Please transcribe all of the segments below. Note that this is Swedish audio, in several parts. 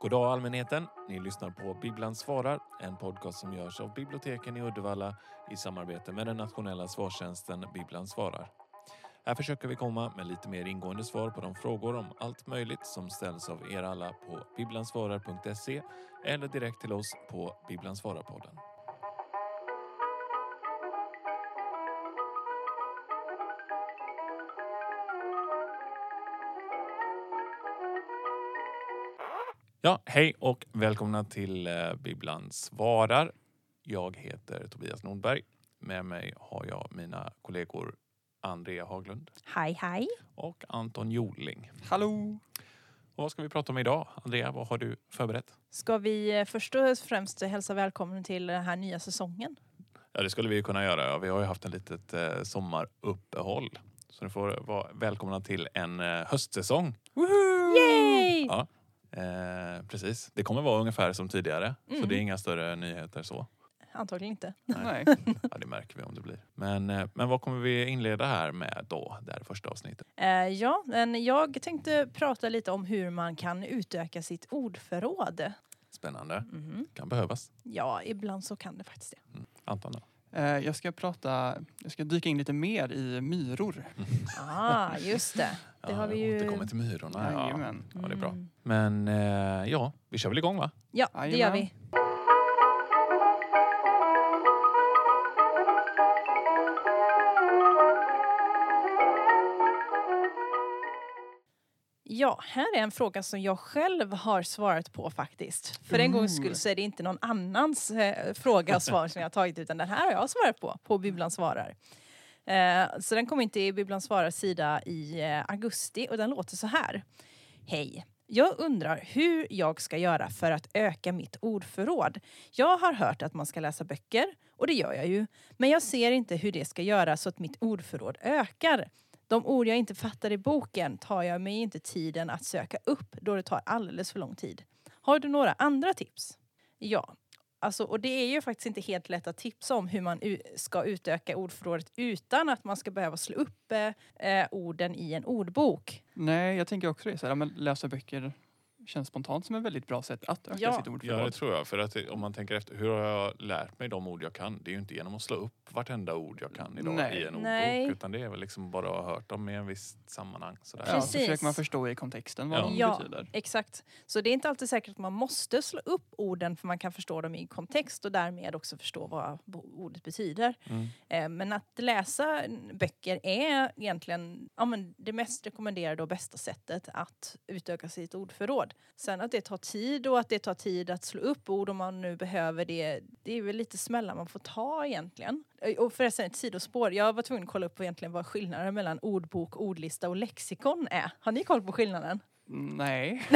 God dag allmänheten! Ni lyssnar på Bibblan svarar, en podcast som görs av biblioteken i Uddevalla i samarbete med den nationella svarstjänsten Bibblan svarar. Här försöker vi komma med lite mer ingående svar på de frågor om allt möjligt som ställs av er alla på bibblansvarar.se eller direkt till oss på Bibblan svarar-podden. Ja, hej och välkomna till eh, Bibblan svarar. Jag heter Tobias Nordberg. Med mig har jag mina kollegor Andrea Haglund Hej, hej. och Anton Joling. Hallå! Och vad ska vi prata om idag? Andrea, vad har du förberett? Ska vi eh, först och främst hälsa välkommen till den här nya säsongen? Ja, det skulle vi ju kunna göra. Vi har ju haft en litet eh, sommaruppehåll. Så ni får vara välkomna till en höstsäsong. Yay! Ja. Eh, precis. Det kommer vara ungefär som tidigare. Så Mm. det är inga större nyheter så. Antagligen inte. Nej. Ja, det märker vi om det blir. Men, eh, men vad kommer vi inleda här med då? Det här första avsnittet. Eh, ja, men jag tänkte prata lite om hur man kan utöka sitt ordförråd. Spännande. Mhm. Kan behövas. Ja, ibland så kan det faktiskt det. Anton då? Eh, Jag ska prata, jag ska dyka in lite mer i myror. Ah, just det. Det har vi ju... Återkommer till myrorna. Ja. Ja, det är bra. Mm. Men eh, ja, vi kör väl igång va? Ja, det gör vi. Ja, här är en fråga som jag själv har svarat på faktiskt. För en gångs skull så är det inte någon annans eh, fråga och svar som jag har tagit utan den här har jag svarat på, på Bibblan svarar. Eh, så den kom inte i Bibblan svarar sida i eh, augusti och den låter så här. Hej! Jag undrar hur jag ska göra för att öka mitt ordförråd. Jag har hört att man ska läsa böcker och det gör jag ju. Men jag ser inte hur det ska göra så att mitt ordförråd ökar. De ord jag inte fattar i boken tar jag mig inte tiden att söka upp då det tar alldeles för lång tid. Har du några andra tips? Ja, alltså, och det är ju faktiskt inte helt lätt att tipsa om hur man ska utöka ordförrådet utan att man ska behöva slå upp eh, eh, orden i en ordbok. Nej, jag tänker också det. Så här, men läsa böcker känns spontant som ett väldigt bra sätt att öka Ja. sitt Ja, det ordförråd. tror jag. För att om man tänker efter, hur har jag lärt mig de ord jag kan? Det är ju inte genom att slå upp vartenda ord jag kan idag Nej. i en Nej. ordbok. Utan det är väl liksom bara att ha hört dem i en viss sammanhang. Sådär. Ja, så försöker man förstå i kontexten vad Ja. de Ja. betyder. Exakt. Så det är inte alltid säkert att man måste slå upp orden för man kan förstå dem i kontext och därmed också förstå vad ordet betyder. Mm. Eh, Men att läsa böcker är egentligen ja, men det mest rekommenderade och bästa sättet att utöka sitt ordförråd. Sen att det tar tid och att det tar tid att slå upp ord om man nu behöver det, det är väl lite smällar man får ta egentligen. Och förresten ett sidospår, jag var tvungen att kolla upp egentligen vad skillnaden mellan ordbok, ordlista och lexikon är. Har ni koll på skillnaden? Nej.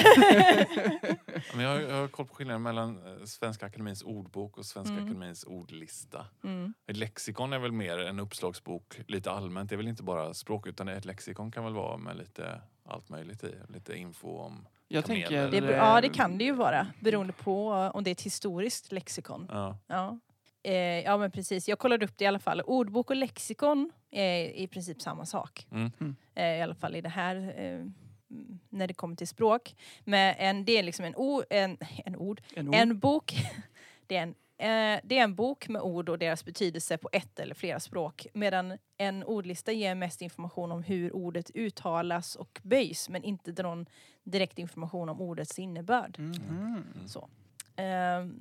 Men jag, har, jag har koll på skillnaden mellan eh, Svenska Akademins ordbok och Svenska Mm. Akademins ordlista. Mm. Ett lexikon är väl mer en uppslagsbok lite allmänt. Det är väl inte bara språk utan ett lexikon kan väl vara med lite allt möjligt i. Lite info om... Jag Kameler. tänker... Det, är- ja, det eh, kan det ju vara beroende på om det är ett historiskt lexikon. Ja. Ja. Eh, ja men precis, jag kollade upp det i alla fall. Ordbok och lexikon är i princip samma sak. Mm. Mm. Eh, I alla fall i det här, eh, när det kommer till språk. Men en, det är liksom en, o, en, en ord, En ord. en bok. Det är en, eh, det är en bok med ord och deras betydelse på ett eller flera språk. Medan en ordlista ger mest information om hur ordet uttalas och böjs men inte någon direkt information om ordets innebörd. Mhm. Så. Ehm,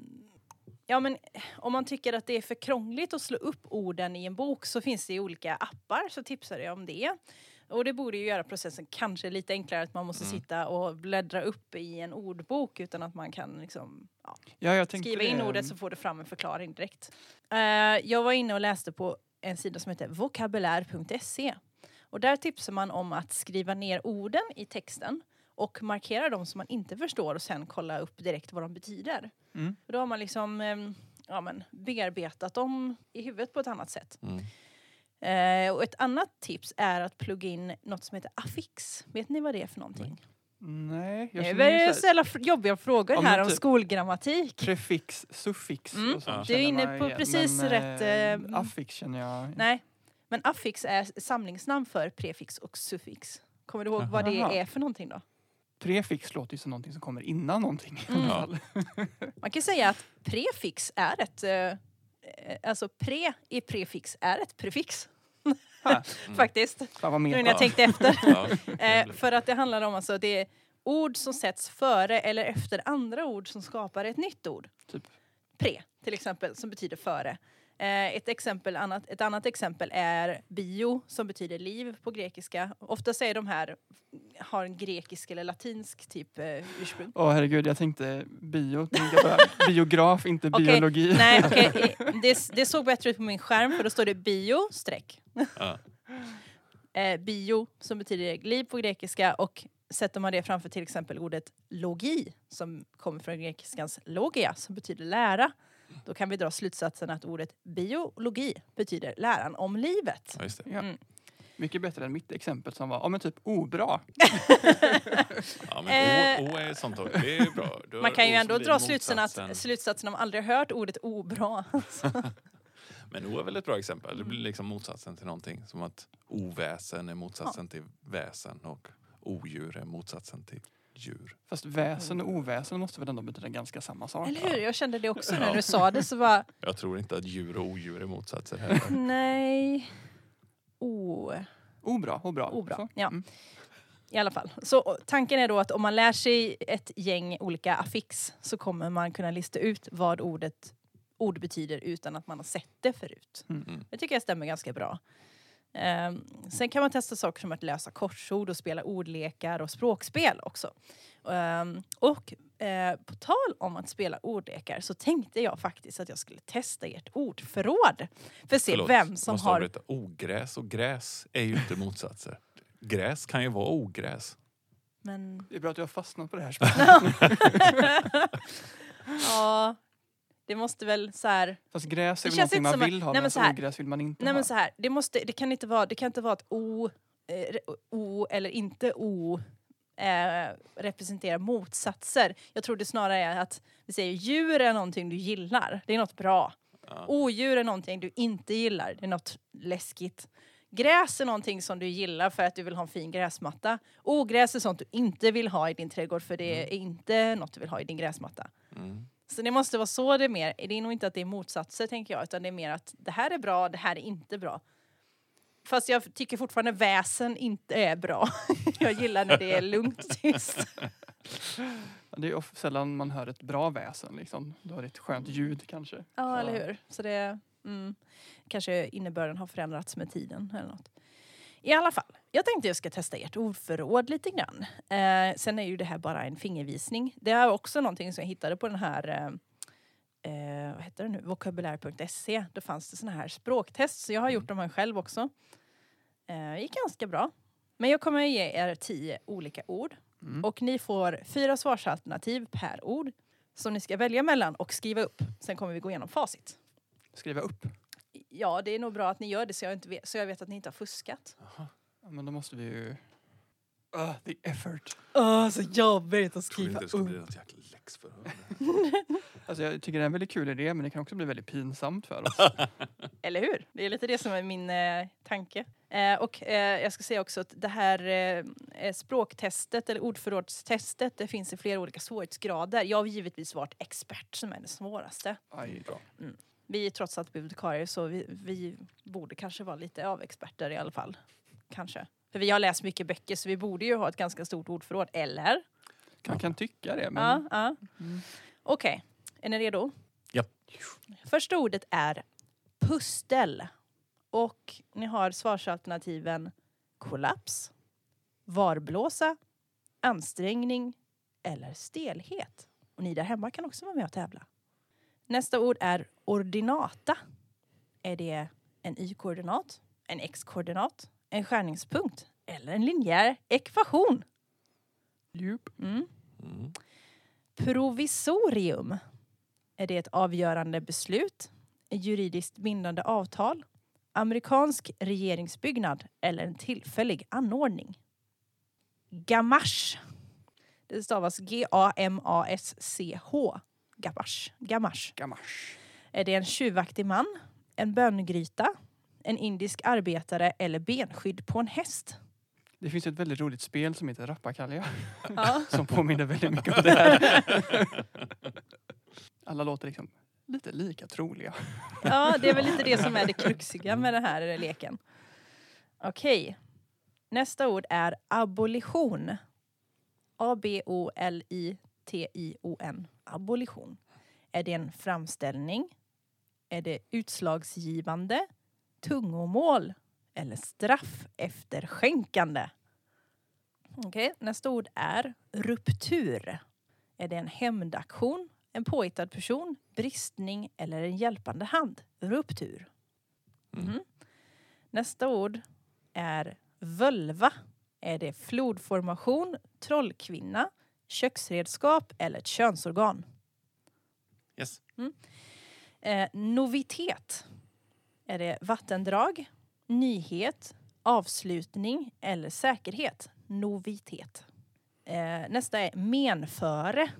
ja men om man tycker att det är för krångligt att slå upp orden i en bok så finns det olika appar så tipsar jag om det. Och det borde ju göra processen kanske lite enklare att man måste Mm. sitta och bläddra upp i en ordbok utan att man kan liksom, ja, Ja, skriva in det. ordet så får du fram en förklaring direkt. Eh, jag var inne och läste på en sida som heter vokabulär.se. Och där tipsar man om att skriva ner orden i texten och markera dem som man inte förstår och sen kolla upp direkt vad de betyder. Mm. Då har man liksom ehm, ja, men, bearbetat dem i huvudet på ett annat sätt. Mm. Eh, och ett annat tips är att plugga in något som heter affix. Vet ni vad det är för någonting? Nej, jag känner så här- ställa jobbiga frågor Ja, men här om typ- skolgrammatik. Prefix, suffix Mm. och sånt. Du är känner inne man på igen. precis men, rätt, eh, eh, affix känner jag. Nej, men affix är samlingsnamn för prefix och suffix. Kommer du ihåg vad det är för någonting då? prefix låter ju som någonting som kommer innan någonting. i alla Mm. fall. Man kan säga att prefix är ett... Eh, alltså pre i prefix är ett prefix. Ha, Faktiskt. Fan Nu när jag tänkte efter. Eh, för att det handlar om alltså, det är ord som sätts före eller efter andra ord som skapar ett nytt ord. Typ. Pre, till exempel, som betyder före. Eh, ett, exempel, annat, ett annat exempel är bio, som betyder liv på grekiska. Ofta säger de här har en grekisk eller latinsk typ eh, ursprung. Åh herregud, jag tänkte bio. tänkte jag bara, biograf, inte Okej, biologi. Nej, eh, det, det såg bättre ut på min skärm för då står det bio, streck. Eh, bio, som betyder liv på grekiska och sätter man det framför till exempel ordet logi som kommer från grekiskans logia som betyder lära. Då kan vi dra slutsatsen att ordet biologi betyder läran om livet. Ja, just det. Ja. Mm. Mycket bättre än mitt exempel som var, ja men typ obra. Ja, men O, o är ett sånt ord. Det är bra. Du Man kan ju ändå dra slutsatsen att, slutsatsen om aldrig hört ordet obra. Men O är väl ett bra exempel. Det blir liksom motsatsen till någonting. Som att oväsen är motsatsen till väsen och odjur är motsatsen till djur. Fast väsen och oväsen måste väl ändå betyda ganska samma sak? Eller hur? Jag kände det också när du sa det så var Jag tror inte att djur och odjur är motsatser heller. nej. O. Obra, obra. Obra, Så. ja. Mm. I alla fall. Så tanken är då att om man lär sig ett gäng olika affix så kommer man kunna lista ut vad ordet ord betyder utan att man har sett det förut. Mm. Det tycker jag stämmer ganska bra. Ehm, sen kan man testa saker som att lösa korsord och spela ordlekar och språkspel också. Ehm, och eh, på tal om att spela ordlekar så tänkte jag faktiskt att jag skulle testa ert ordförråd. För att se Förlåt, vem som måste har... avbryta. Ogräs och gräs är ju inte motsatser. Gräs kan ju vara ogräs. Men Det är bra att du har fastnat på det här spelet. ja, det måste väl så här... Fast gräs är väl någonting man vill ha, nej, men så här- ogräs vill man inte Nej ha. men så här, det, måste, det, kan inte vara, det kan inte vara att O, eh, o eller inte O eh, representerar motsatser. Jag tror det snarare är att vi säger djur är någonting du gillar, det är något bra. Ja. Odjur är någonting du inte gillar, det är något läskigt. Gräs är någonting som du gillar för att du vill ha en fin gräsmatta. Ogräs är sånt du inte vill ha i din trädgård för det är inte något du vill ha i din gräsmatta. Mm. Så det måste vara så det är mer. Det är nog inte att det är motsatser tänker jag, utan det är mer att det här är bra, det här är inte bra. Fast jag tycker fortfarande väsen inte är bra. jag gillar när det är lugnt tyst. Det är sällan man hör ett bra väsen. Liksom. Du har ett skönt ljud kanske. Ja, eller hur? Så det... Mm, kanske innebörden har förändrats med tiden eller något. I alla fall, jag tänkte jag ska testa ert ordförråd lite grann. Eh, sen är ju det här bara en fingervisning. Det är också någonting som jag hittade på den här eh, eh, vad heter det nu? vokabulär.se. Då fanns det såna här språktest, så jag har gjort dem här själv också. Eh, gick ganska bra. Men jag kommer ge er tio olika ord. Mm. Och ni får fyra svarsalternativ per ord som ni ska välja mellan och skriva upp. Sen kommer vi gå igenom facit. Skriva upp. Ja, det är nog bra att ni gör det så jag, inte vet, så jag vet att ni inte har fuskat. Ja, men då måste vi ju... Uh, the effort. Åh, så jobbigt att Tror inte det ska bli något jäkla läxförhör. Alltså, jag tycker det är en väldigt kul idé men det kan också bli väldigt pinsamt för oss. Eller hur? Det är lite det som är min eh, tanke. Eh, och eh, jag ska säga också att det här eh, språktestet eller ordförrådstestet det finns i flera olika svårighetsgrader. Jag har givetvis varit expert som är det svåraste. Aj. Bra. Vi är trots allt bibliotekarier så vi, vi borde kanske vara lite av experter i alla fall. Kanske. För vi har läst mycket böcker så vi borde ju ha ett ganska stort ordförråd, eller? Man kan tycka det men... Ja, ja. Mm. Okej, är ni redo? Ja. Första ordet är pustel. Och ni har svarsalternativen kollaps, varblåsa, ansträngning eller stelhet. Och ni där hemma kan också vara med och tävla. Nästa ord är ordinata. Är det en y-koordinat, en x-koordinat, en skärningspunkt eller en linjär ekvation? Djup. Mm. Mm. Provisorium. Är det ett avgörande beslut, ett juridiskt bindande avtal, amerikansk regeringsbyggnad eller en tillfällig anordning? Gamache. Det stavas G-A-M-A-S-C-H. Gamache. Gamache. Gamache. Är det en tjuvaktig man, en böngryta, en indisk arbetare eller benskydd på en häst? Det finns ett väldigt roligt spel som heter Rappakalja. Ja. Som påminner väldigt mycket om det här. Alla låter liksom lite lika troliga. ja, det är väl lite det som är det kruxiga med den här leken. Okej. Nästa ord är abolition. A-B-O-L-I-T-I-O-N. Abolition. Är det en framställning? Är det utslagsgivande? Tungomål? Eller straff efterskänkande? Okej, nästa ord är ruptur. Är det en hämndaktion, en påhittad person, bristning eller en hjälpande hand? Ruptur. Mm. Mhm. Nästa ord är völva. Är det flodformation, trollkvinna, köksredskap eller ett könsorgan? Yes. Eh, novitet. Är det vattendrag, nyhet, avslutning eller säkerhet? Novitet. Eh, nästa är menföre.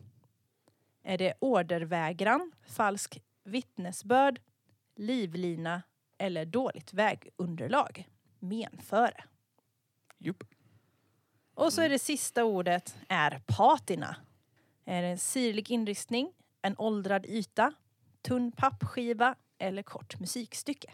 Är det ordervägran, falsk vittnesbörd, livlina eller dåligt vägunderlag? Menföre. Jupp. Och så är det sista ordet är patina. Är det en sirlig inristning, en åldrad yta, tunn pappskiva eller kort musikstycke?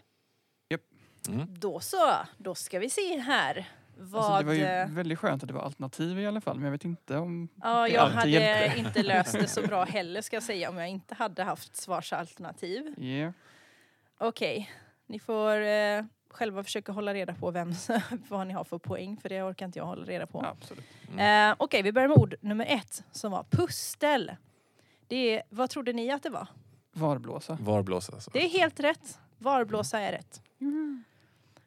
Mm. Då så, då ska vi se här. Vad... Alltså, det var ju eh, väldigt skönt att det var alternativ i alla fall. Men jag vet inte om Ja, det jag hade hjälpte. inte löst det så bra heller ska jag säga om jag inte hade haft svarsalternativ. Yeah. Okej, ni får eh, själva försöka hålla reda på vem, vad ni har för poäng för det orkar inte jag hålla reda på. Absolut. Eh, Okej, vi börjar med ord nummer ett som var pustel. Det är, vad trodde ni att det var? Varblåsa. Varblåsa alltså. Det är helt rätt. Varblåsa är rätt.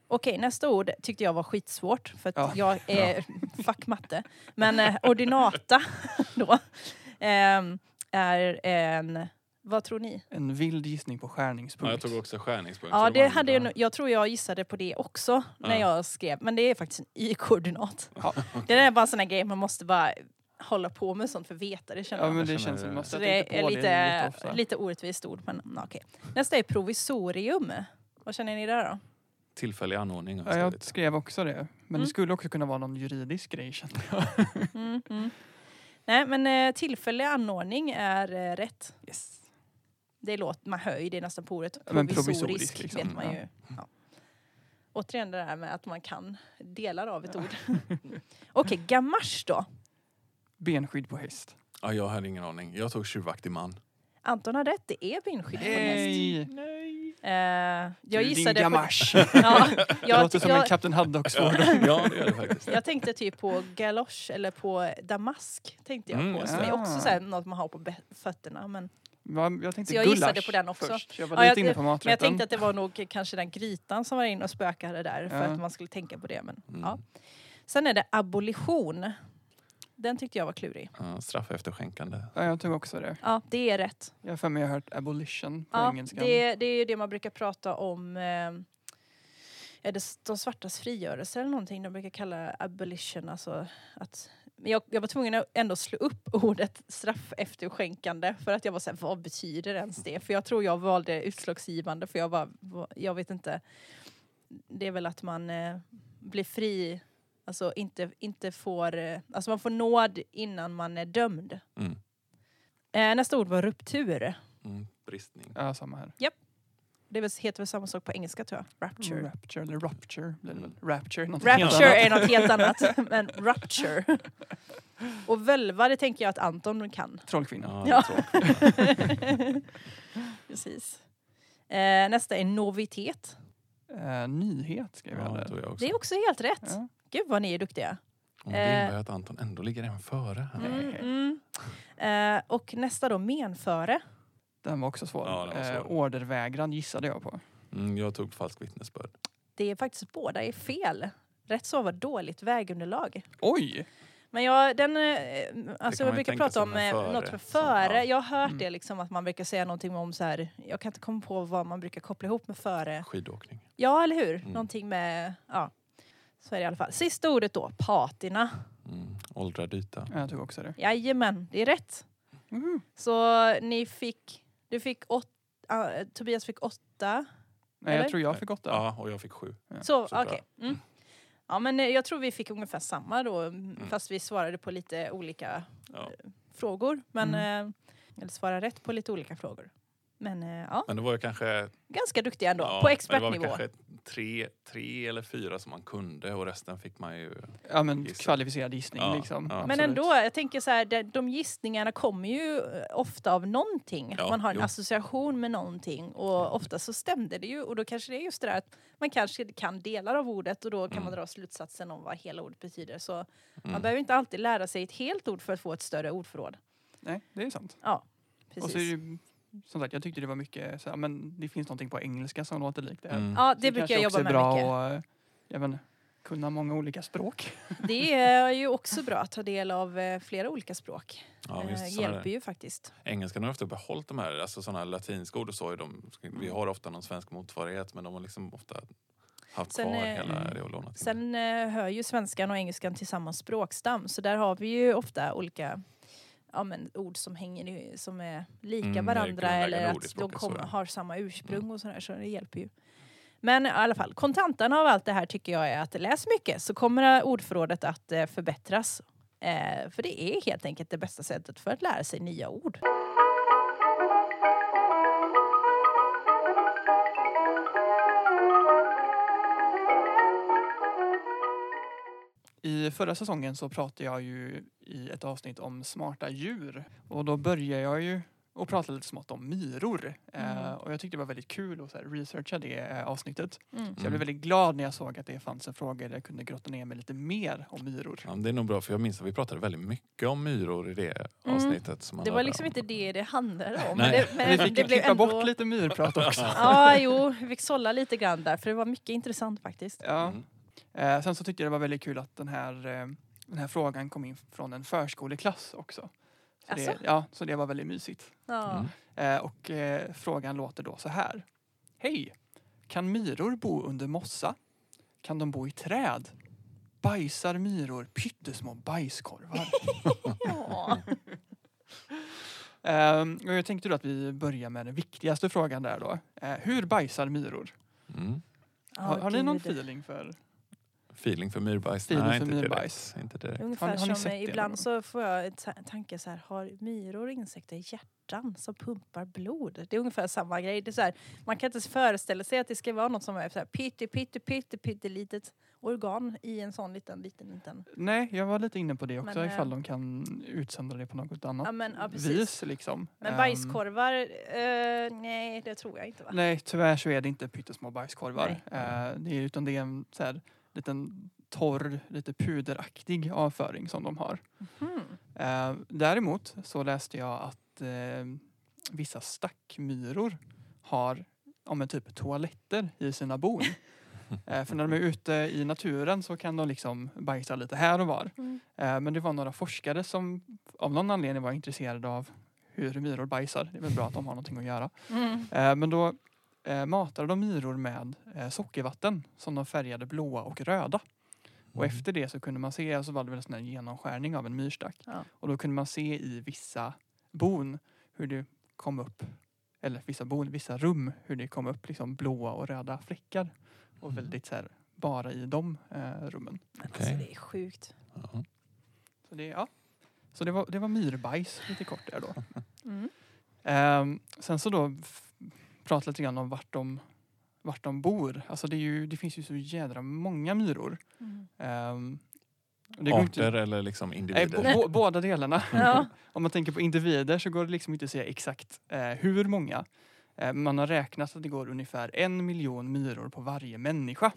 Okej, nästa ord tyckte jag var skitsvårt för att Ja. jag är fuck matte. Men eh, ordinata då ehm, är en, vad tror ni? En vild gissning på Ja, skärningspunkt. jag tog också skärningspunkt. Ja, det var hade jag, jag tror jag gissade på det också när Ja. jag skrev. Men det är faktiskt en y-koordinat. Ja. Det är bara en sån här grej man måste bara hålla på med sånt för att veta det känner Ja jag. men det känns känner som sätta det är lite, lite lite orättvist ord. Men, okej. Nästa är provisorium. Vad känner ni där då? Tillfällig anordning. Ja, jag skrev också det. Men Mm. det skulle också kunna vara någon juridisk grej kände jag. Mm, mm. Nej, men eh, tillfällig anordning är eh, rätt. Yes. Det låter, man hör ju det nästan på ordet. Ja, Provisorisk, provisorisk, liksom. vet man Ja. ju. Ja. Återigen det där med att man kan delar av ett ord. Okej, gamasch då. Benskydd på häst. Ja, jag hade ingen aning. Jag tog tjuvaktig man. Anton har rätt, det är benskydd på häst. Nej! Nej. Eh, jag Du, gissade din på... gamasch. Ja, Det jag, låter som en jag, Kapten Haddock-svordom. Ja, det gör det faktiskt. jag tänkte typ på galosch eller på damask. Tänkte jag Mm, på. Som ja. är också så här, något man har på fötterna. Men, Va, Jag tänkte Så jag gissade på den också. Först. Jag var Ja, lite jag- inne på men jag maträtten. tänkte att det var nog kanske den grytan som var inne och spökade där. För Ja. att man skulle tänka på det. Men, Mm. ja. Sen är det abolition. Den tyckte jag var klurig. Ja, straff efterskänkande. Ja, jag tog också det. Ja, det är rätt. Jag har för mig hört abolition på Ja, engelskan. det, det är ju det man brukar prata om. Eh, är det de svartas frigörelse eller någonting de brukar kalla abolition? Alltså att, men jag, jag var tvungen att ändå slå upp ordet straff efterskänkande för att jag var såhär, vad betyder ens det? För jag tror jag valde utslagsgivande för jag var, jag vet inte. Det är väl att man eh, blir fri, alltså inte, inte får, eh, alltså man får nåd innan man är dömd. Mm. Eh, nästa ord var ruptur. Mm. Bristning. Ja, samma här. Det är väl- heter väl samma sak på engelska tror jag. Rapture. Rapture, eller Rupture det. Mm. Rapture, något helt Rapture annat. är något helt annat. Men rupture. Och völva, det tänker jag att Anton kan. Trollkvinna. Ja, Ja. det. Precis. Eh, nästa är novitet. Eh, nyhet skrev jag Ja, det jag också. Det är också helt rätt. Ja. Gud vad ni är duktiga. Och det innebär att Anton ändå ligger en före. Mm, mm. Eh, och nästa då, menföre. Den var också svår. Ja, var svår. Eh, ordervägran gissade jag på. Mm, jag tog falsk vittnesbörd. Det är faktiskt båda är fel. Rätt svar var dåligt vägunderlag. Oj! Men jag, den, eh, alltså man jag brukar prata om eh, före, något som- före. ja. Jag har hört Mm. det liksom att man brukar säga någonting om så här. Jag kan inte komma på vad man brukar koppla ihop med före. Skidåkning. Ja, eller hur? Mm. Någonting med, ja. Så är det i alla fall. Sista ordet då, patina. Mm. Åldrad yta. Ja, Jag tog också det. Jajamän, det är rätt. Mhm. Så ni fick, du fick åtta, uh, Tobias fick åtta. Nej, Eller? jag tror jag fick åtta. Ja, och jag fick sju. Så, så okej. Mm. Ja men eh, jag tror vi fick ungefär samma då mm. fast vi svarade på lite olika Ja. eh, frågor. Men, eh, eller svarade rätt på lite olika frågor. Men ja, Men det var ju kanske, ganska duktiga ändå. ja, på men expertnivå. Det var kanske tre, tre eller fyra som man kunde och resten fick man ju... Ja men Gissa. kvalificerad gissning Ja, liksom. ja. Men ändå, jag tänker så här, de, gissningarna kommer ju eh, ofta av någonting. Ja, man har en jo. association med någonting och ofta så stämde det ju och då kanske det är just det där att man kanske kan delar av ordet och då kan man Mm. dra slutsatsen om vad hela ordet betyder. Så man Mm. behöver inte alltid lära sig ett helt ord för att få ett större ordförråd. Nej, det är sant. Ja, Och så är det precis. ju, som sagt, jag tyckte det var mycket så här, men det finns någonting på engelska som låter likt det. Mm. Ja, Så det brukar jag jobba med bra mycket. att, eh, jag vet inte, kunna många olika språk. Det är ju också bra att ta del av eh, flera olika språk. Ja, Eh, visst, såna hjälper ju faktiskt. Engelskan har ofta behållit de här, alltså sådana här latinska ord och så. De, vi har ofta någon svensk motsvarighet men de har liksom ofta haft Sen, kvar eh, hela det och lånat in. Sen eh, hör ju svenskan och engelskan till samma språkstam så där har vi ju ofta olika ja, men, ord som hänger i, som är lika Mm, är varandra grundläggande eller att de kom, ja. har samma ursprung och sådär så det hjälper ju. Men i alla fall, kontantan av allt det här tycker jag är att läs mycket så kommer ordförrådet att eh, förbättras. Eh, för det är helt enkelt det bästa sättet för att lära sig nya ord. I förra säsongen så pratade jag ju i ett avsnitt om smarta djur. Och då började jag ju och prata lite smått om myror. Eh, Mm. och jag tyckte det var väldigt kul att så här, researcha det eh, avsnittet. Mm. Så jag blev väldigt glad när jag såg att det fanns en fråga där jag kunde grotta ner mig lite mer om myror. Ja, det är nog bra för jag minns att vi pratade väldigt mycket om myror i det Mm. avsnittet. Som Det var liksom om- inte det det handlade om. Nej. Men det, men Vi det fick blev klippa ändå... bort lite myrprat också. Ja, jo, vi fick sålla lite grann där för det var mycket intressant faktiskt. Ja. Eh, sen så tyckte jag det var väldigt kul att den här, eh, den här frågan kom in från en förskoleklass också. Så det, ja, så det var väldigt mysigt. Ja. Mm. Eh, och eh, frågan låter då så här. Hej! Kan myror bo under mossa? Kan de bo i träd? Bajsar myror pyttesmå bajskorvar? Ja. Ehm, och jag tänkte då att vi börjar med den viktigaste frågan där då. Eh, hur bajsar myror? Mm. har, har ni någon feeling för? Feeling för myrbajs? Feeling Nej, för inte myrbajs. direkt. Inte direkt. Ungefär Har har ni som ibland så får jag en ta- tanke så här, har myror och insekter hjärtan som pumpar blod? Det är ungefär samma grej. Det är så här, man kan inte föreställa sig att det ska vara något som är så här pytte, pytte, pytte, pytte litet organ i en sån liten, liten, liten. Nej, jag var lite inne på det också Men, ifall eh, de kan utsända det på något annat Ja men ja, vis liksom. Men Ehm, bajskorvar, eh, nej det tror jag inte va? Nej, tyvärr så är det inte pyttesmå bajskorvar. Eh, det är, utan det är en så här, liten torr, lite puderaktig avföring som de har. Eh, däremot så läste jag att eh, vissa stackmyror har om en typ toaletter i sina bon. eh, för när de är ute i naturen så kan de liksom bajsa lite här och var. Mm. Men det var några forskare som av någon anledning var intresserade av hur myror bajsar. Det är väl bra att de har någonting att göra. Mm. Men då eh, matade de myror med eh, sockervatten som de färgade blåa och röda. Och Mm. efter det så kunde man se, så var det väl en sån här genomskärning av en myrstack. Ja. Och då kunde man se i vissa bon hur det kom upp, eller vissa bon, vissa rum, hur det kom upp liksom blåa och röda fläckar. Och Mm. väldigt så här, bara i de eh, rummen. Alltså Okej. det är sjukt. Ja. Så det, ja. så det, var, det var myrbajs lite kort där då. Mm. Ehm, sen så då prata lite grann om vart de, vart de bor. Alltså det, är ju, det finns ju så jädra många myror. Mm. Det går inte- Arter eller liksom Nej, individer? bo, bo, båda delarna. Ja. Om man tänker på individer så går det liksom inte att säga exakt eh, hur många. Eh, man har räknat att det går ungefär en miljon myror på varje människa.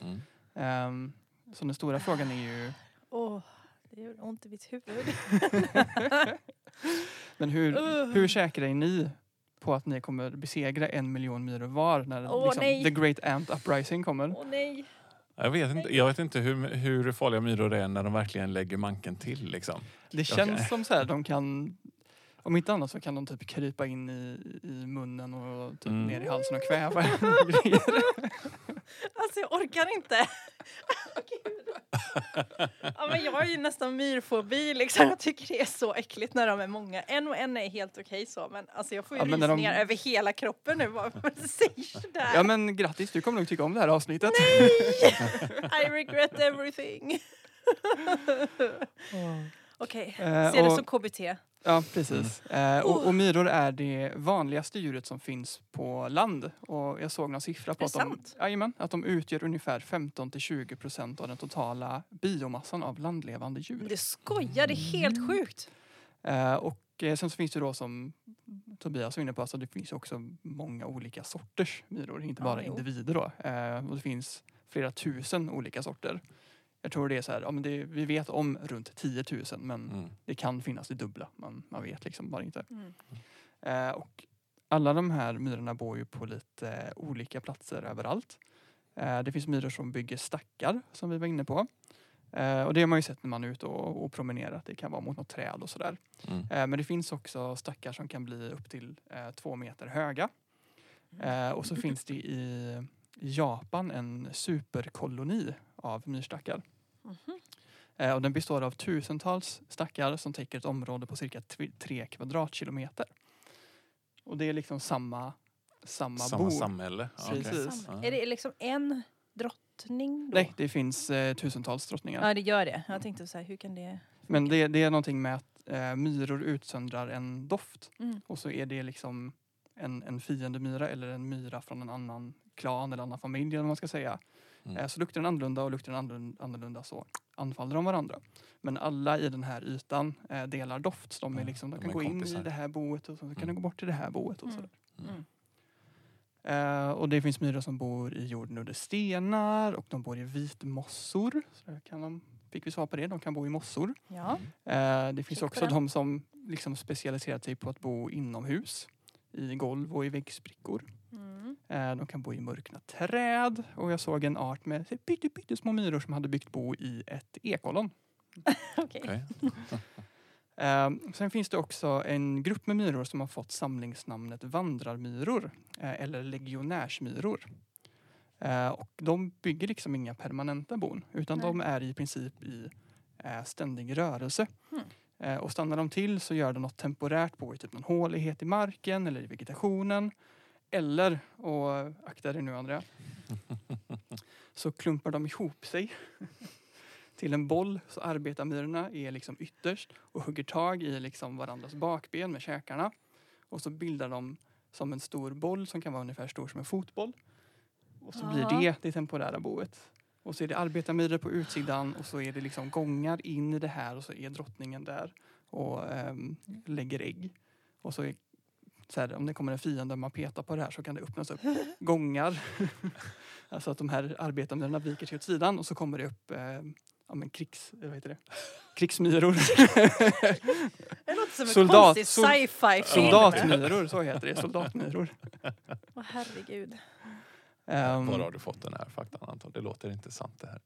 Mm. Ehm, så den stora frågan är ju, Åh, det gör ont i mitt huvud. men hur, hur säkra är ni på att ni kommer besegra en miljon myror var när Åh, liksom, nej. the great ant uprising kommer? Åh nej. Jag vet inte, jag vet inte hur, hur farliga myror är när de verkligen lägger manken till. Liksom. Det känns Okej. som så här, de kan om inte annat så kan de typ krypa in i, i munnen och typ Mm. ner i halsen och kväva. Alltså jag orkar inte. Ja, men jag har ju nästan myrfobi liksom. Jag tycker det är så äckligt när de är många. En och en är helt okej så men alltså jag får ju Ja, när de- rysningar över hela kroppen nu bara för att. Ja men grattis, du kommer nog tycka om det här avsnittet. I regret everything. Okej, Eh, ser det och- som KBT. Ja, precis. Eh, och, Oh. och myror är det vanligaste djuret som finns på land. Och jag såg någon siffra på att det de, jajamän, att de utgör ungefär 15-20 procent av den totala biomassan av landlevande djur. Du skojar, det är helt sjukt. Eh, och eh, sen så finns det då som Tobias var inne på, alltså det finns också många olika sorters myror, inte Ja, bara jo. individer då. Eh, och det finns flera tusen olika sorter. Jag tror det är så här, ja, men det, vi vet om runt 10 000 men Mm. det kan finnas det dubbla. Man, man vet liksom bara inte. Mm. Eh, och alla de här myrorna bor ju på lite eh, olika platser överallt. Eh, det finns myror som bygger stackar som vi var inne på. Eh, och det har man ju sett när man är ute och, och promenerar. Det kan vara mot något träd och sådär. Mm. Eh, men det finns också stackar som kan bli upp till eh, två meter höga. Eh, och så finns det i Japan en superkoloni av myrstackar. Mhm. Eh, och den består av tusentals stackar som täcker ett område på cirka tre kvadratkilometer. Och det är liksom samma, samma, Samma bo. samhälle? Precis. Samma. Är det liksom en drottning då? Nej, det finns eh, tusentals drottningar. Ja det gör det. Jag tänkte så här, hur kan det... Men det, det är någonting med att eh, myror utsöndrar en doft. Mm. Och så är det liksom en, en fiendemyra eller en myra från en annan klan eller annan familj eller vad man ska säga. Mm. Eh, så luktar den annorlunda och luktar den annorlunda, så anfaller de varandra. Men alla i den här ytan eh, delar doft. Så de, är liksom, de de kan är gå in kompisar. i det här boet och så kan Mm. de gå bort till det här boet. Och, Mm. sådär. Mm. Eh, och det finns myror som bor i jorden under stenar och de bor i vitmossor. Så kan de, fick vi svar på det, de kan bo i mossor. Ja. Det finns på också de som liksom specialiserat sig på att bo inomhus. I golv och i väggsprickor. Mm. Eh, de kan bo i mörkna träd. Och jag såg en art med så pytte, pyttesmå myror som hade byggt bo i ett ekollon. Okej. Okej. Eh, sen finns det också en grupp med myror som har fått samlingsnamnet vandrarmyror. Eh, eller legionärsmyror. Och de bygger liksom inga permanenta bon. Utan Nej. de är i princip i ständig rörelse. Hmm. Eh, och stannar de till så gör de något temporärt bo i typ någon hålighet i marken eller i vegetationen. Eller, och akta dig nu Andrea, så klumpar de ihop sig till en boll. Så arbetarmyrorna är liksom ytterst och hugger tag i liksom varandras bakben med käkarna. Och så bildar de som en stor boll som kan vara ungefär stor som en fotboll. Och så blir det det temporära boet. Och så är det arbetarmyror på utsidan och så är det liksom gångar in i det här och så är drottningen där och ehm, lägger ägg. Och så är så här, om det kommer en fiende och man petar på det här så kan det öppnas upp gångar. alltså att de här arbetarmyrorna viker sig åt sidan och så kommer det upp eh, ja, men krigs, vad heter det? krigsmyror. Det låter som en Soldat- konstig sci-fi film. Soldatmyror, så heter det. Soldatmyror. Åh herregud. Ehm, Var har du fått den här faktan Anton? Det låter inte sant det här.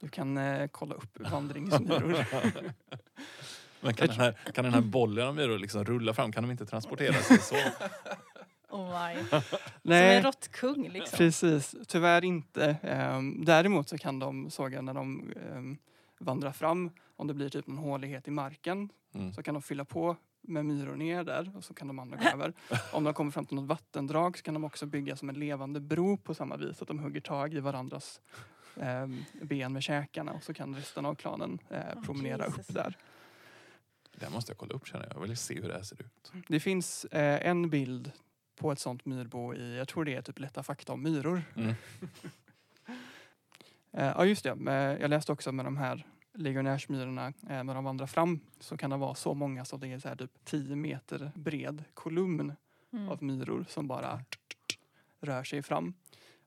du kan eh, kolla upp vandringsmyror. Men kan den här, kan den här bollen av myror liksom rulla fram? Kan de inte transportera sig så? Oh my. Som Nej, en råttkung liksom. precis. Tyvärr inte. Ehm, däremot så kan de, såg jag när de um, vandrar fram, om det blir typ en hålighet i marken, Mm. så kan de fylla på med myror ner där och så kan de andra gå över. Om de kommer fram till något vattendrag så kan de också bygga som en levande bro på samma vis. Att de hugger tag i varandras ehm, ben med käkarna och så kan resten av klanen eh, promenera Jesus. upp där. Det måste jag kolla upp känner jag. Jag vill se hur det här ser ut. Det finns eh, en bild på ett sånt myrbo i, jag tror det är typ Lätta fakta om myror. Mm. Eh, ja just det, jag läste också med de här legionärsmyrorna, eh, när de vandrar fram så kan det vara så många så det är så här typ 10 meter bred kolumn Mm. av myror som bara rör sig fram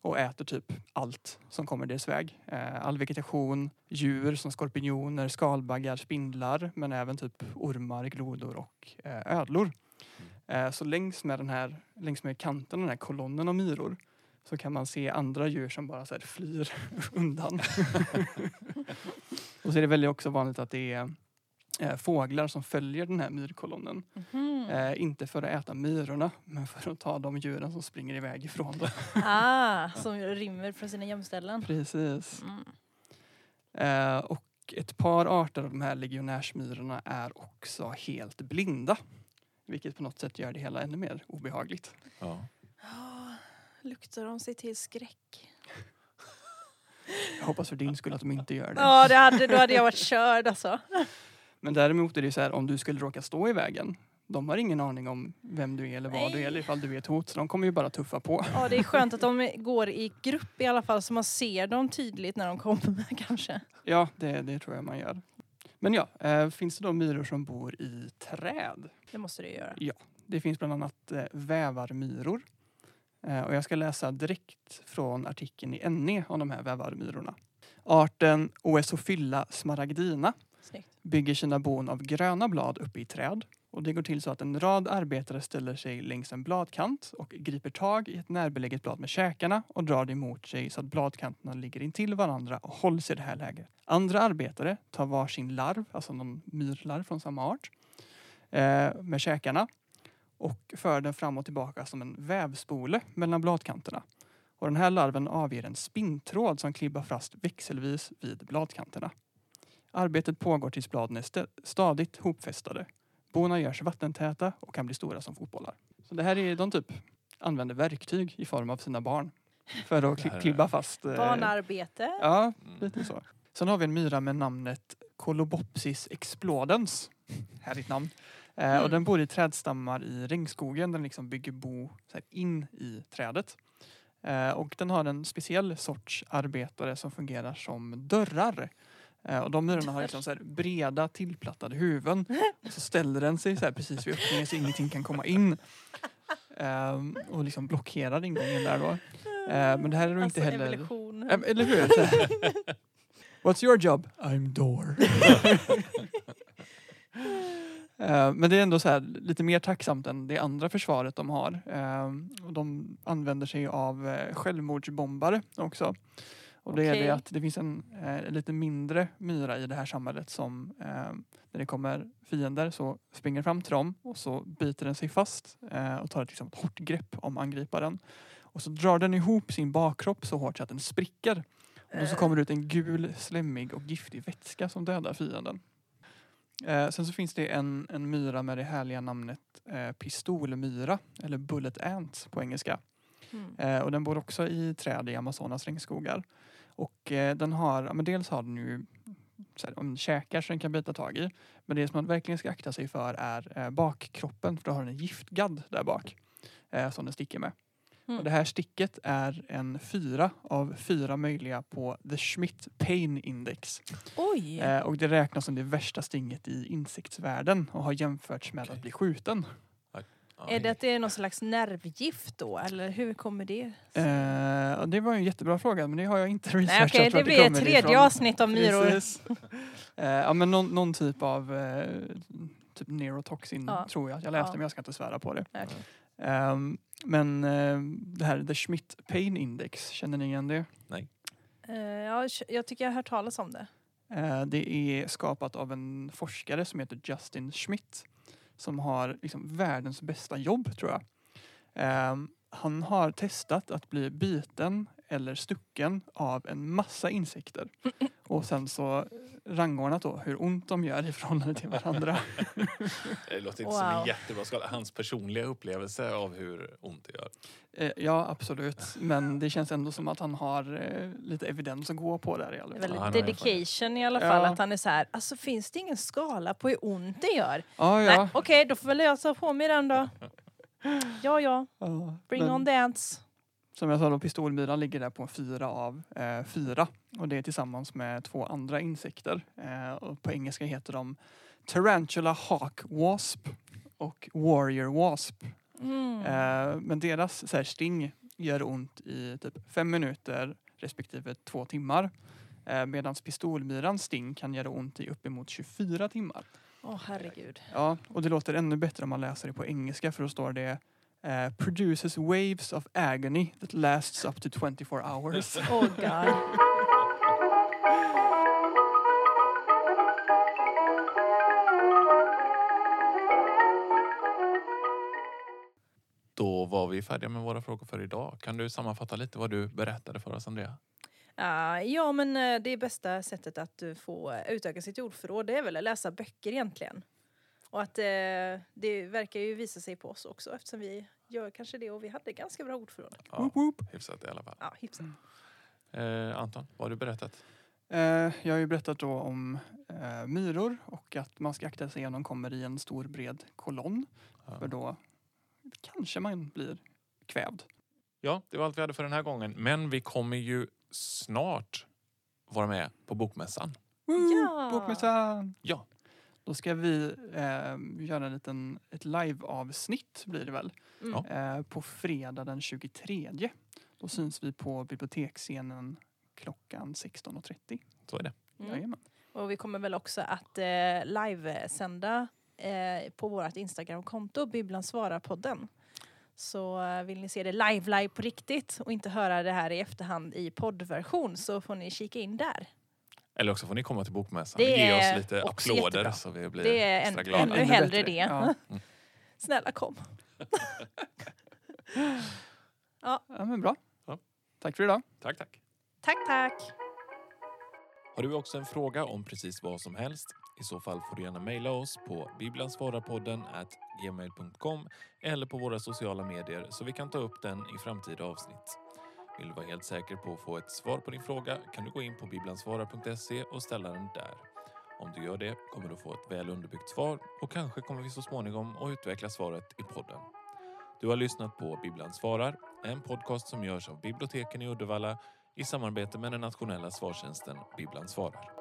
och äter typ allt som kommer deras väg. Eh, all vegetation, djur som skorpioner, skalbaggar, spindlar men även typ ormar, glodor och eh, ödlor. Eh, så längs med den här, längs med kanten, den här kolonnen av myror så kan man se andra djur som bara så flyr undan. och så är det väldigt också vanligt att det är eh, fåglar som följer den här myrkolonnen. Mhm. Eh, inte för att äta myrorna, men för att ta de djuren som springer iväg ifrån dem. Ah, som rymmer från sina gömställen. Precis. Mm. Eh, och ett par arter av de här legionärsmyrorna är också helt blinda. Vilket på något sätt gör det hela ännu mer obehagligt. Ja. Ja, luktar de sig till skräck? Jag hoppas för din skull att de inte gör det. Ja, det hade, då hade jag varit körd alltså. Men däremot är det så här om du skulle råka stå i vägen. De har ingen aning om vem du är eller vad du Nej. är eller ifall du är ett hot. Så de kommer ju bara tuffa på. Ja, det är skönt att de går i grupp i alla fall så man ser dem tydligt när de kommer kanske. Ja, det, det tror jag man gör. Men ja, eh, finns det då myror som bor i träd? Det måste det göra. Det finns bland annat eh, vävarmyror. Eh, och jag ska läsa direkt från artikeln i NE om de här vävarmyrorna. Arten Oesophylla smaragdina bygger sina bon av gröna blad uppe i träd. Och det går till så att en rad arbetare ställer sig längs en bladkant och griper tag i ett närbeläget blad med käkarna och drar det emot sig så att bladkanterna ligger intill varandra och hålls i det här läget. Andra arbetare tar varsin larv, alltså någon myrlarv från samma art, eh, med käkarna och för den fram och tillbaka som en vävspole mellan bladkanterna. Och den här larven avger en spinntråd som klibbar fast växelvis vid bladkanterna. Arbetet pågår tills bladen är stä- stadigt hopfästade. Bona görs vattentäta och kan bli stora som fotbollar. Så det här är, de typ använder verktyg i form av sina barn för att kli- klibba fast. eh, Barnarbete. Ja, lite så. Sen har vi en myra med namnet Colobopsis explodens. Härligt namn. Eh, Mm. och den bor i trädstammar i regnskogen. Den liksom bygger bo så här, in i trädet. Eh, och den har en speciell sorts arbetare som fungerar som dörrar. Eh, och de myrorna har liksom så här breda tillplattade huvuden. Och så ställer den sig så här precis vid öppningen så ingenting kan komma in. Ehm, och liksom blockerar ingången där då. Eh, men det här är då alltså, inte heller... evolution. Eller hur? What's your job? I'm door. Eh, Men det är ändå så här, lite mer tacksamt än det andra försvaret de har. Eh, och De använder sig av eh, självmordsbombare också. Och det är Okej. det att det finns en eh, lite mindre myra i det här samhället som eh, när det kommer fiender så springer fram till dem och så biter den sig fast eh, och tar ett, liksom, hårt grepp om angriparen. Och så drar den ihop sin bakkropp så hårt så att den spricker. Och så kommer det ut en gul, slemmig och giftig vätska som dödar fienden. Eh, sen så finns det en, en myra med det härliga namnet eh, pistolmyra, eller bullet ant på engelska. Mm. Eh, och den bor också i träd i Amazonas regnskogar. Och eh, den har, ja, men dels har den ju så här, om käkar så den kan bita tag i. Men det som man verkligen ska akta sig för är eh, bakkroppen, för då har den en giftgadd där bak. Eh, som den sticker med. Mm. Och det här sticket är en fyra av fyra möjliga på The Schmidt Pain Index. Oj! Eh, och det räknas som det värsta stinget i insektsvärlden och har jämförts med Okej. att bli skjuten. Är det att det är någon slags nervgift då? Eller hur kommer det? Eh, det var en jättebra fråga men det har jag inte Nej researchat. okej, vart det blir ett kommer tredje ifrån. avsnitt om myror. Precis. Eh, ja men någon, någon typ av eh, typ neurotoxin Ja. tror jag att jag läste Ja. men jag ska inte svära på det. Okej. Ehm, men eh, det här The Schmidt Pain Index, känner ni igen det? Eh, ja, jag tycker jag har hört talas om det. Eh, det är skapat av en forskare som heter Justin Schmidt som har liksom världens bästa jobb tror jag. Ehm, han har testat att bli biten eller stucken av en massa insekter och sen så rangordnat då hur ont de gör i förhållande till varandra. Det låter inte som en Wow. jättebra skala. Hans personliga upplevelse av hur ont det gör. Eh, ja absolut, men det känns ändå som att han har eh, lite evidens att gå på där i alla fall. väl Ja, han har dedication i alla fall. Ja. Att han är så här, alltså finns det ingen skala på hur ont det gör? Nej, ja. okej, då får väl jag ta på mig den då. Ja, ja, bring Men- on ants. Som jag sa då, pistolmyran ligger där på en fyra av eh, fyra. Och det är tillsammans med två andra insekter. Eh, och på engelska heter de Tarantula Hawk Wasp och Warrior Wasp. Mm. Eh, men deras så här, sting gör ont i typ fem minuter respektive två timmar. Eh, Medan pistolmyrans sting kan göra ont i uppemot 24 timmar. Åh herregud. Ja, och det låter ännu bättre om man läser det på engelska för då står det eh, produces waves of agony that lasts up to 24 hours. Oh god. Då var vi färdiga med våra frågor för idag. Kan du sammanfatta lite vad du berättade för oss, Andrea? Ah, ja, men eh, det bästa sättet att få utöka sitt ordförråd det är väl att läsa böcker egentligen. Och att eh, det verkar ju visa sig på oss också eftersom vi gör kanske det och vi hade ganska bra ordförråd. Ja, Woop, woop. hyfsat i alla fall. Ja, hyfsat. Eh, Anton, vad har du berättat? Eh, jag har ju berättat då om eh, myror och att man ska akta sig om de kommer i en stor bred kolonn. Ja. För då kanske man blir kvävd. Ja, det var allt vi hade för den här gången. Men vi kommer ju snart vara med på Bokmässan. Woo! Ja! Bokmässan! Ja. Då ska vi eh, göra en liten, ett live-avsnitt blir det väl. Mm. Eh, på fredag den 23. Då syns vi på biblioteksscenen klockan 16.30. Så är det. Mm. Jajamän. Och vi kommer väl också att eh, livesända eh, på vårt Instagramkonto, Bibblan svarar-podden. Så eh, vill ni se det live, live på riktigt och inte höra det här i efterhand i poddversion så får ni kika in där. Eller också får ni komma till Bokmässan och ge oss lite applåder jättebra. så vi blir Det är extra en, glada. ännu hellre det. Ja. Snälla kom. ja men bra. Ja. Tack för idag. Tack, tack. Tack, tack. Har du också en fråga om precis vad som helst? I så fall får du gärna mejla oss på bibblansvararpodden gmail.com eller på våra sociala medier så vi kan ta upp den i framtida avsnitt. Vill du vara helt säker på att få ett svar på din fråga kan du gå in på bibblansvarar.se och ställa den där. Om du gör det kommer du få ett väl underbyggt svar och kanske kommer vi så småningom att utveckla svaret i podden. Du har lyssnat på Bibblan svarar, en podcast som görs av biblioteken i Uddevalla i samarbete med den nationella svartjänsten Bibblan svarar.